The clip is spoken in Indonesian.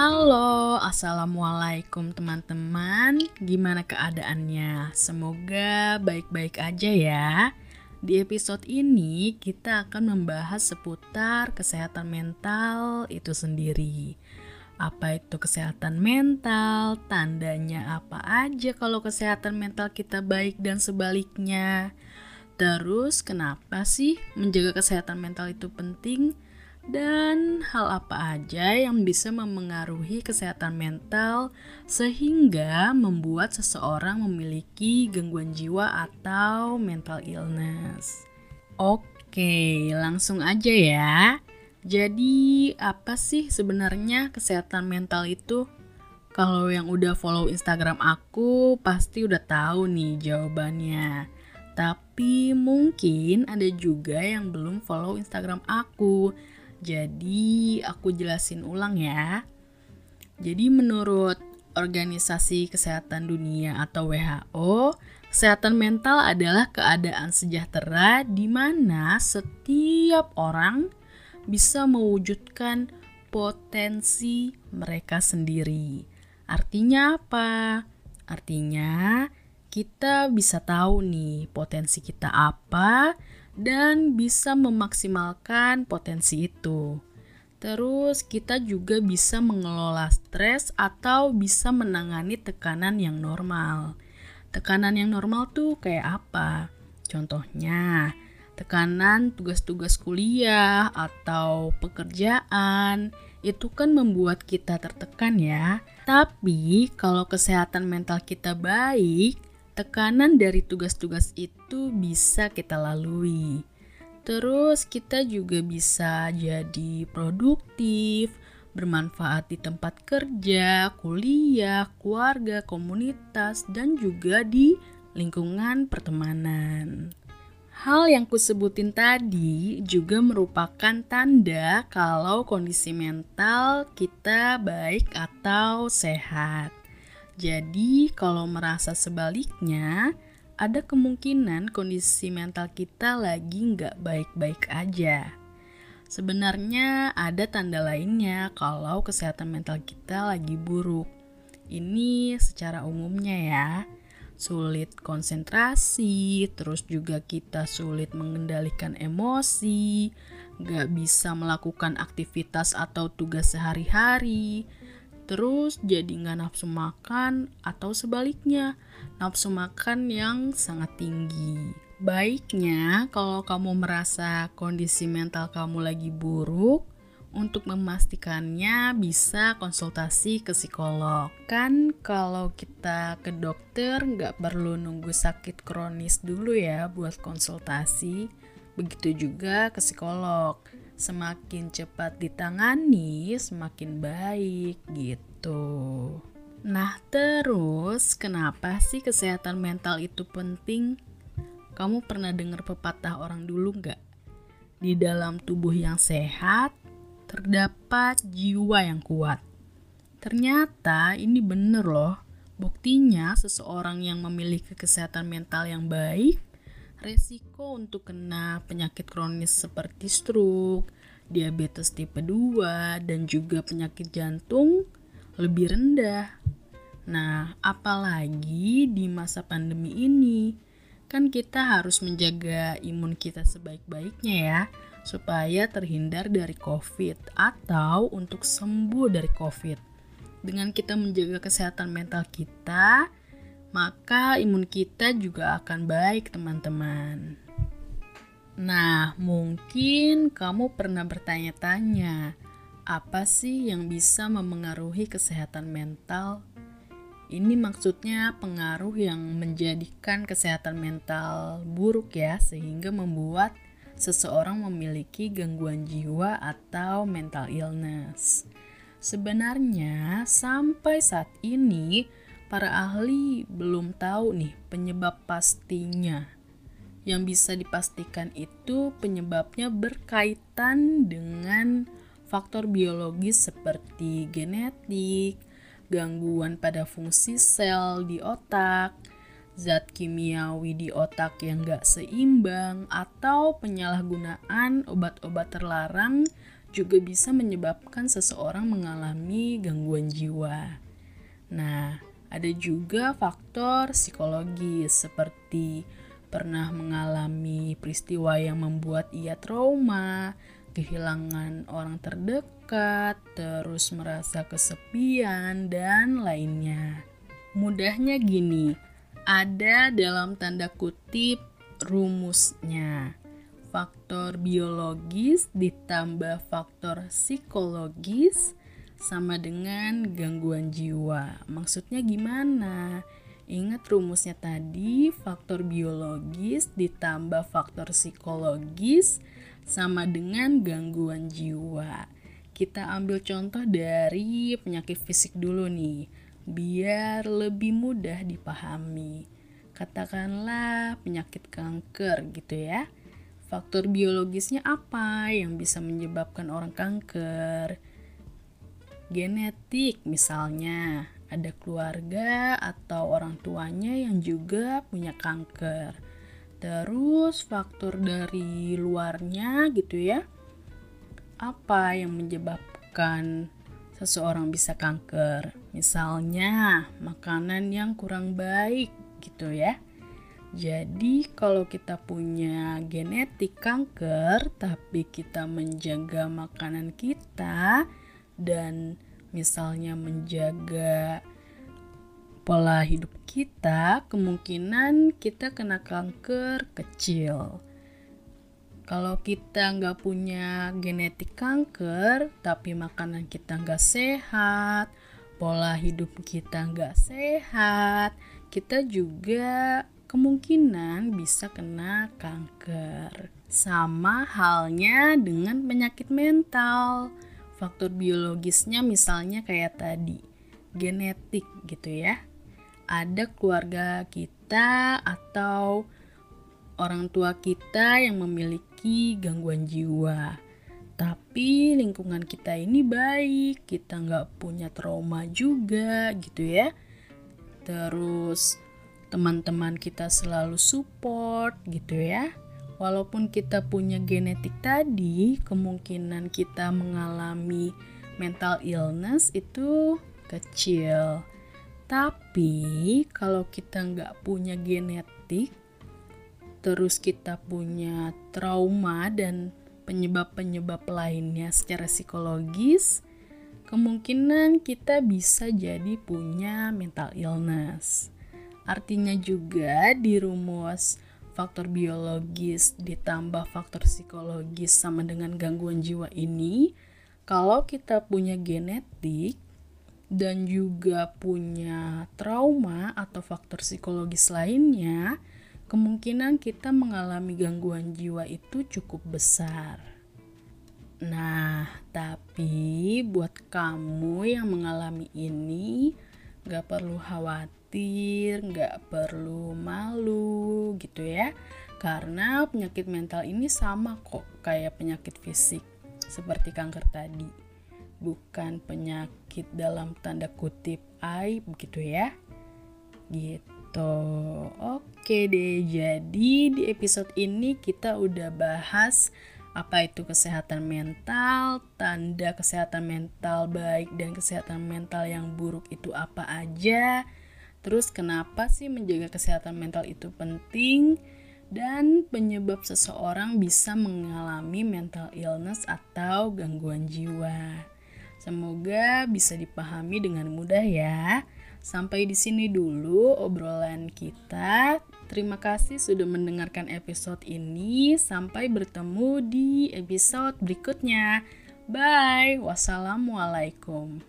Halo, assalamualaikum teman-teman. Gimana keadaannya? Semoga baik-baik aja ya. Di episode ini, kita akan membahas seputar kesehatan mental itu sendiri. Apa itu kesehatan mental? Tandanya apa aja kalau kesehatan mental kita baik dan sebaliknya? Terus, kenapa sih menjaga kesehatan mental itu penting? Dan hal apa aja yang bisa memengaruhi kesehatan mental sehingga membuat seseorang memiliki gangguan jiwa atau mental illness. Oke, langsung aja ya. Jadi, apa sih sebenarnya kesehatan mental itu? Kalau yang udah follow Instagram aku, pasti udah tahu nih jawabannya. Tapi mungkin ada juga yang belum follow Instagram aku. Jadi, aku jelasin ulang ya. Jadi, menurut Organisasi Kesehatan Dunia atau WHO, kesehatan mental adalah keadaan sejahtera di mana setiap orang bisa mewujudkan potensi mereka sendiri. Artinya apa? Artinya kita bisa tahu nih potensi kita apa dan bisa memaksimalkan potensi itu. Terus kita juga bisa mengelola stres atau bisa menangani tekanan yang normal. Tekanan yang normal tuh kayak apa? Contohnya, tekanan tugas-tugas kuliah atau pekerjaan itu kan membuat kita tertekan ya. Tapi kalau kesehatan mental kita baik, tekanan dari tugas-tugas itu bisa kita lalui. Terus kita juga bisa jadi produktif, bermanfaat di tempat kerja, kuliah, keluarga, komunitas, dan juga di lingkungan pertemanan. Hal yang kusebutin tadi juga merupakan tanda kalau kondisi mental kita baik atau sehat. Jadi, kalau merasa sebaliknya, ada kemungkinan kondisi mental kita lagi nggak baik-baik aja. Sebenarnya ada tanda lainnya kalau kesehatan mental kita lagi buruk. Ini secara umumnya ya, sulit konsentrasi, terus juga kita sulit mengendalikan emosi, nggak bisa melakukan aktivitas atau tugas sehari-hari, terus jadi nggak nafsu makan atau sebaliknya nafsu makan yang sangat tinggi. Baiknya kalau kamu merasa kondisi mental kamu lagi buruk, untuk memastikannya bisa konsultasi ke psikolog. Kan kalau kita ke dokter nggak perlu nunggu sakit kronis dulu ya buat konsultasi. Begitu juga ke psikolog semakin cepat ditangani, semakin baik gitu. Nah, terus kenapa sih kesehatan mental itu penting? Kamu pernah dengar pepatah orang dulu nggak? Di dalam tubuh yang sehat, terdapat jiwa yang kuat. Ternyata ini bener loh. Buktinya seseorang yang memiliki kesehatan mental yang baik resiko untuk kena penyakit kronis seperti stroke, diabetes tipe 2, dan juga penyakit jantung lebih rendah. Nah, apalagi di masa pandemi ini, kan kita harus menjaga imun kita sebaik-baiknya ya, supaya terhindar dari COVID atau untuk sembuh dari COVID. Dengan kita menjaga kesehatan mental kita, maka imun kita juga akan baik, teman-teman. Nah, mungkin kamu pernah bertanya-tanya, apa sih yang bisa memengaruhi kesehatan mental? Ini maksudnya pengaruh yang menjadikan kesehatan mental buruk ya, sehingga membuat seseorang memiliki gangguan jiwa atau mental illness. Sebenarnya, sampai saat ini para ahli belum tahu nih penyebab pastinya. Yang bisa dipastikan itu penyebabnya berkaitan dengan faktor biologis seperti genetik, gangguan pada fungsi sel di otak, zat kimiawi di otak yang gak seimbang, atau penyalahgunaan obat-obat terlarang juga bisa menyebabkan seseorang mengalami gangguan jiwa. Nah, ada juga faktor psikologis seperti pernah mengalami peristiwa yang membuat ia trauma, kehilangan orang terdekat, terus merasa kesepian, dan lainnya. Mudahnya gini, ada dalam tanda kutip rumusnya. Faktor biologis ditambah faktor psikologis sama dengan gangguan jiwa. Maksudnya gimana? Ingat rumusnya tadi, faktor biologis ditambah faktor psikologis sama dengan gangguan jiwa. Kita ambil contoh dari penyakit fisik dulu nih, biar lebih mudah dipahami. Katakanlah penyakit kanker gitu ya. Faktor biologisnya apa yang bisa menyebabkan orang kanker? Genetik misalnya, ada keluarga atau orang tuanya yang juga punya kanker. Terus faktor dari luarnya gitu ya. Apa yang menyebabkan seseorang bisa kanker? Misalnya makanan yang kurang baik gitu ya. Jadi kalau kita punya genetik kanker tapi kita menjaga makanan kita dan misalnya menjaga pola hidup kita, kemungkinan kita kena kanker kecil. Kalau kita nggak punya genetik kanker, tapi makanan kita nggak sehat, pola hidup kita nggak sehat, kita juga kemungkinan bisa kena kanker. Sama halnya dengan penyakit mental faktor biologisnya misalnya kayak tadi genetik gitu ya. Ada keluarga kita atau orang tua kita yang memiliki gangguan jiwa. Tapi lingkungan kita ini baik kita nggak punya trauma juga gitu ya. Terus teman-teman kita selalu support gitu ya walaupun kita punya genetik tadi, kemungkinan kita mengalami mental illness itu kecil. Tapi kalau kita nggak punya genetik, terus kita punya trauma dan penyebab-penyebab lainnya secara psikologis, kemungkinan kita bisa jadi punya mental illness. Artinya juga di rumus faktor biologis ditambah faktor psikologis sama dengan gangguan jiwa ini, kalau kita punya genetik dan juga punya trauma atau faktor psikologis lainnya, kemungkinan kita mengalami gangguan jiwa itu cukup besar. Nah, tapi buat kamu yang mengalami ini, gak perlu khawatir khawatir, nggak perlu malu gitu ya. Karena penyakit mental ini sama kok kayak penyakit fisik seperti kanker tadi. Bukan penyakit dalam tanda kutip aib gitu ya. Gitu. Oke deh, jadi di episode ini kita udah bahas apa itu kesehatan mental, tanda kesehatan mental baik dan kesehatan mental yang buruk itu apa aja, Terus kenapa sih menjaga kesehatan mental itu penting? Dan penyebab seseorang bisa mengalami mental illness atau gangguan jiwa. Semoga bisa dipahami dengan mudah ya. Sampai di sini dulu obrolan kita. Terima kasih sudah mendengarkan episode ini. Sampai bertemu di episode berikutnya. Bye. Wassalamualaikum.